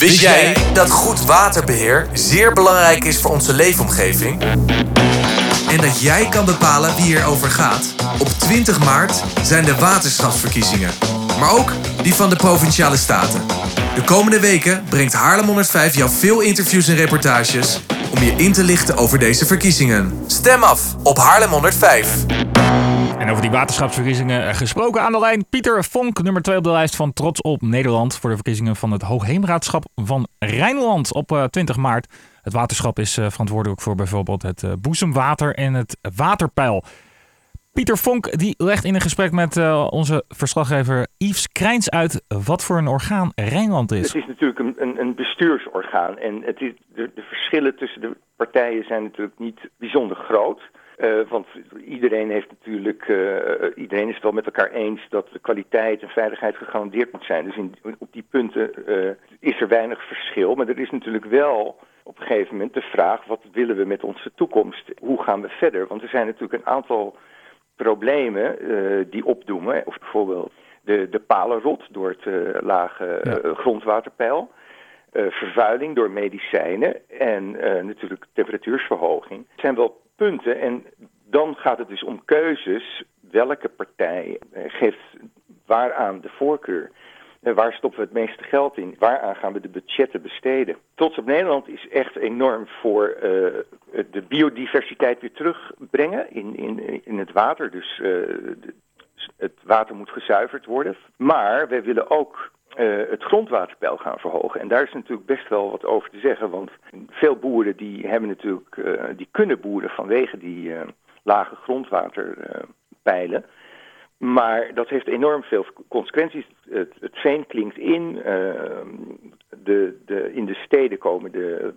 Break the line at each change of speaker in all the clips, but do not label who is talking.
Wist jij dat goed waterbeheer zeer belangrijk is voor onze leefomgeving?
En dat jij kan bepalen wie erover gaat? Op 20 maart zijn de waterschapsverkiezingen. Maar ook die van de Provinciale Staten. De komende weken brengt Haarlem 105 jou veel interviews en reportages om je in te lichten over deze verkiezingen.
Stem af op Haarlem 105.
En over die waterschapsverkiezingen eh, gesproken aan de lijn. Pieter Vonk, nummer 2 op de lijst van Trots op Nederland. Voor de verkiezingen van het Hoogheemraadschap van Rijnland op eh, 20 maart. Het waterschap is eh, verantwoordelijk voor bijvoorbeeld het eh, boezemwater en het waterpeil. Pieter Vonk die legt in een gesprek met eh, onze verslaggever Yves Krijns uit wat voor een orgaan Rijnland is.
Het is natuurlijk een, een, een bestuursorgaan. En het is, de verschillen tussen de partijen zijn natuurlijk niet bijzonder groot. Uh, want iedereen heeft natuurlijk, uh, iedereen is het wel met elkaar eens dat de kwaliteit en veiligheid gegarandeerd moet zijn. Dus in, op die punten uh, is er weinig verschil. Maar er is natuurlijk wel op een gegeven moment de vraag, wat willen we met onze toekomst? Hoe gaan we verder? Want er zijn natuurlijk een aantal problemen die opdoemen. Of bijvoorbeeld de, de palenrot door het lage grondwaterpeil. Uh, vervuiling door medicijnen en uh, natuurlijk temperatuursverhoging. Het zijn wel punten en dan gaat het dus om keuzes. Welke partij uh, geeft waaraan de voorkeur? Waar stoppen we het meeste geld in? Waaraan gaan we de budgetten besteden? Trots op Nederland is echt enorm voor de biodiversiteit weer terugbrengen in, in, in het water. Dus het water moet gezuiverd worden. Maar wij willen ook uh, het grondwaterpeil gaan verhogen. En daar is natuurlijk best wel wat over te zeggen. Want veel boeren die hebben natuurlijk, uh, die kunnen boeren vanwege die uh, lage grondwaterpeilen. maar dat heeft enorm veel consequenties. Het, het veen klinkt in. de, de, in de steden komen de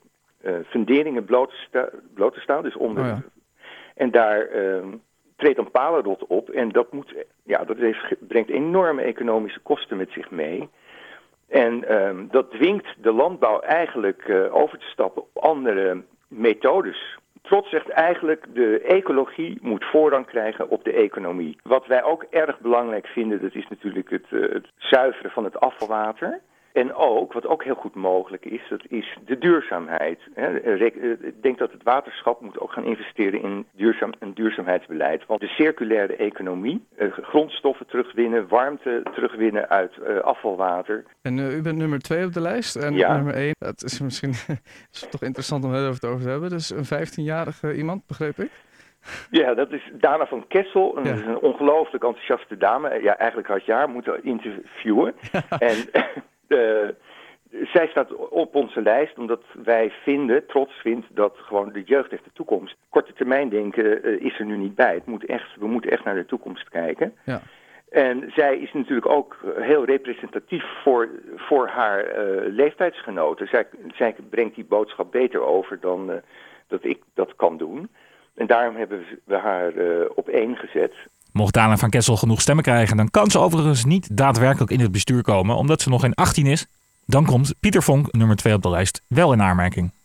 funderingen bloot, sta, bloot te staan. Dus onder. Oh ja. En daar treedt een palenrot op. En dat, moet, ja, dat heeft, brengt enorme economische kosten met zich mee. En um, dat dwingt de landbouw eigenlijk uh, over te stappen op andere methodes. Trots zegt eigenlijk de ecologie moet voorrang krijgen op de economie. Wat wij ook erg belangrijk vinden, dat is natuurlijk het, uh, het zuiveren van het afvalwater. En ook, wat ook heel goed mogelijk is, dat is de duurzaamheid. Ik denk dat het waterschap moet ook gaan investeren in duurzaam, een duurzaamheidsbeleid. Want de circulaire economie, grondstoffen terugwinnen, warmte terugwinnen uit uh, afvalwater.
En uh, u bent nummer twee op de lijst. En
ja.
nummer één, dat is misschien is toch interessant om het over te hebben. Dus een 15-jarige iemand, begreep ik?
Ja, dat is Dana van Kessel. Ja. Is een ongelooflijk enthousiaste dame. Ja, eigenlijk had je haar moeten interviewen. en... Uh, zij staat op onze lijst omdat wij vinden, trots vindt, dat gewoon de jeugd heeft de toekomst. Korte termijn denken uh, is er nu niet bij. Het moet echt, we moeten echt naar de toekomst kijken.
Ja.
En zij is natuurlijk ook heel representatief voor, voor haar uh, leeftijdsgenoten. Zij, zij brengt die boodschap beter over dan dat ik dat kan doen. En daarom hebben we haar op één gezet.
Mocht Dana van Kessel genoeg stemmen krijgen, dan kan ze overigens niet daadwerkelijk in het bestuur komen, omdat ze nog geen 18 is. Dan komt Pieter Vonk, nummer 2 op de lijst, wel in aanmerking.